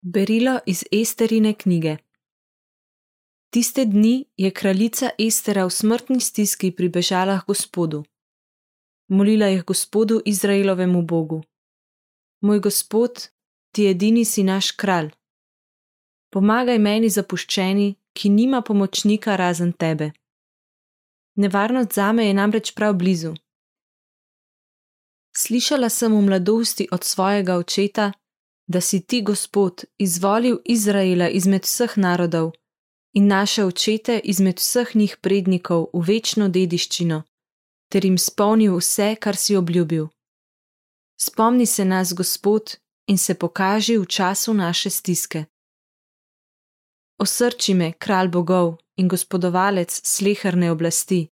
Berilo iz Esterine knjige. Tiste dni je kraljica Estera v smrtni stiski pribežala k Gospodu. Molila je Gospodu Izraelovemu Bogu: Moj Gospod, ti edini si naš kralj. Pomagaj meni zapuščeni, ki nima pomočnika razen tebe. Nevarnost zame je namreč prav blizu. Slišala sem v mladosti od svojega očeta, da si ti, Gospod, izvolil Izraela izmed vseh narodov in naše očete izmed vseh njih prednikov v večno dediščino, ter jim spomnil vse, kar si obljubil. Spomni se nas, Gospod, in se pokaži v času naše stiske. Osrči me, kralj bogov in gospodovalec sleherne oblasti.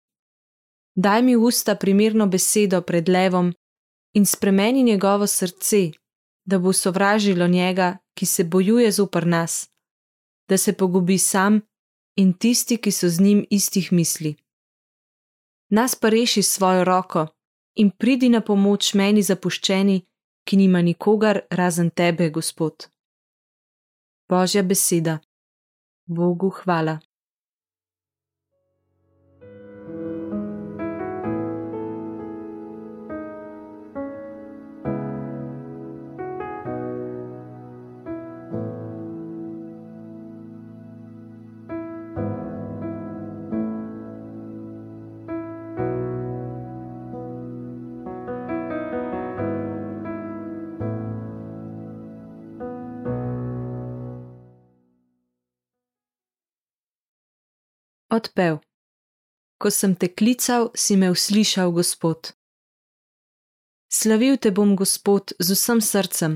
Daj mi v usta primerno besedo pred levom in spremeni njegovo srce, da bo sovražilo njega, ki se bojuje zopr nas, da se pogubi sam in tisti, ki so z njim istih misli. Nas pa reši svojo roko in pridi na pomoč meni zapuščeni, ki nima nikogar razen tebe, Gospod. Božja beseda. Bogu hvala. Odpev. Ko sem te klical, si me uslišal, Gospod. Slavil te bom, Gospod, z vsem srcem,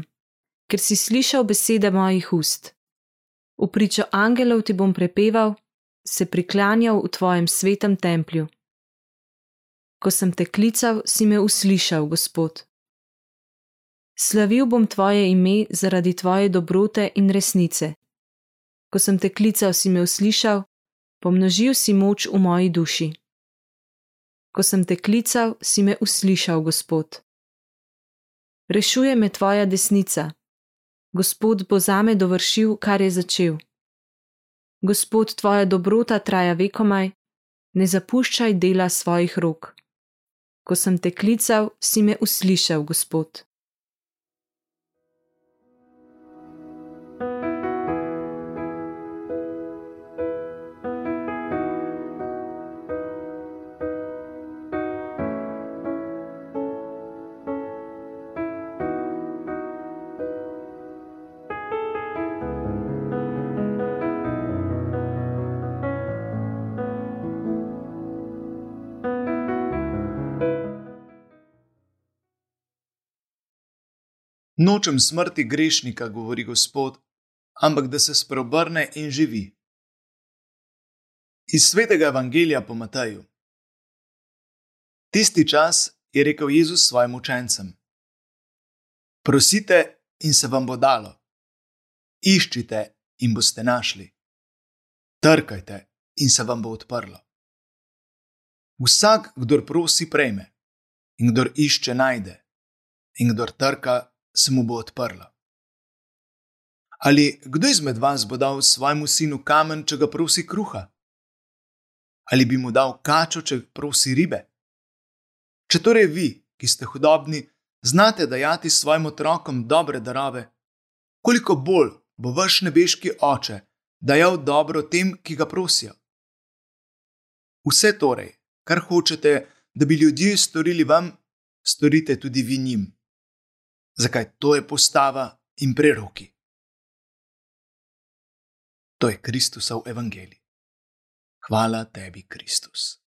ker si slišal besede mojih ust. V pričo angelov ti bom prepeval, se priklanjal v tvojem svetem templju. Ko sem te klical, si me uslišal, Gospod. Slavil bom tvoje ime zaradi tvoje dobrote in resnice. Ko sem te klical, si me uslišal, pomnožil si moč v moji duši. Ko sem te klical, si me uslišal, Gospod. Rešuje me tvoja desnica. Gospod bo zame dovršil, kar je začel. Gospod, tvoja dobrota traja vekomaj, ne zapuščaj dela svojih rok. Ko sem te klical, si me uslišal, Gospod. Nočem smrti grešnika, govori Gospod, ampak da se spreobrne in živi. Iz svetega evangelija po Mataju. Tisti čas je rekel Jezus svojim učencem: Prosite in se vam bo dalo, iščite in boste našli, trkajte in se vam bo odprlo. Vsak, kdor prosi, prejme, in kdor išče, najde, in kdor trka, se mu bo odprla. Ali kdo izmed vas bo dal svojemu sinu kamen, če ga prosi kruha? Ali bi mu dal kačo, če prosi ribe? Če torej vi, ki ste hudobni, znate dajati svojim otrokom dobre darove, koliko bolj bo vaš nebeški oče dajal dobro tem, ki ga prosijo? Vse torej, kar hočete, da bi ljudje storili vam, storite tudi vi njim zakaj to je postava in preroki. To je Kristusov evangelij. Hvala tebi, Kristus.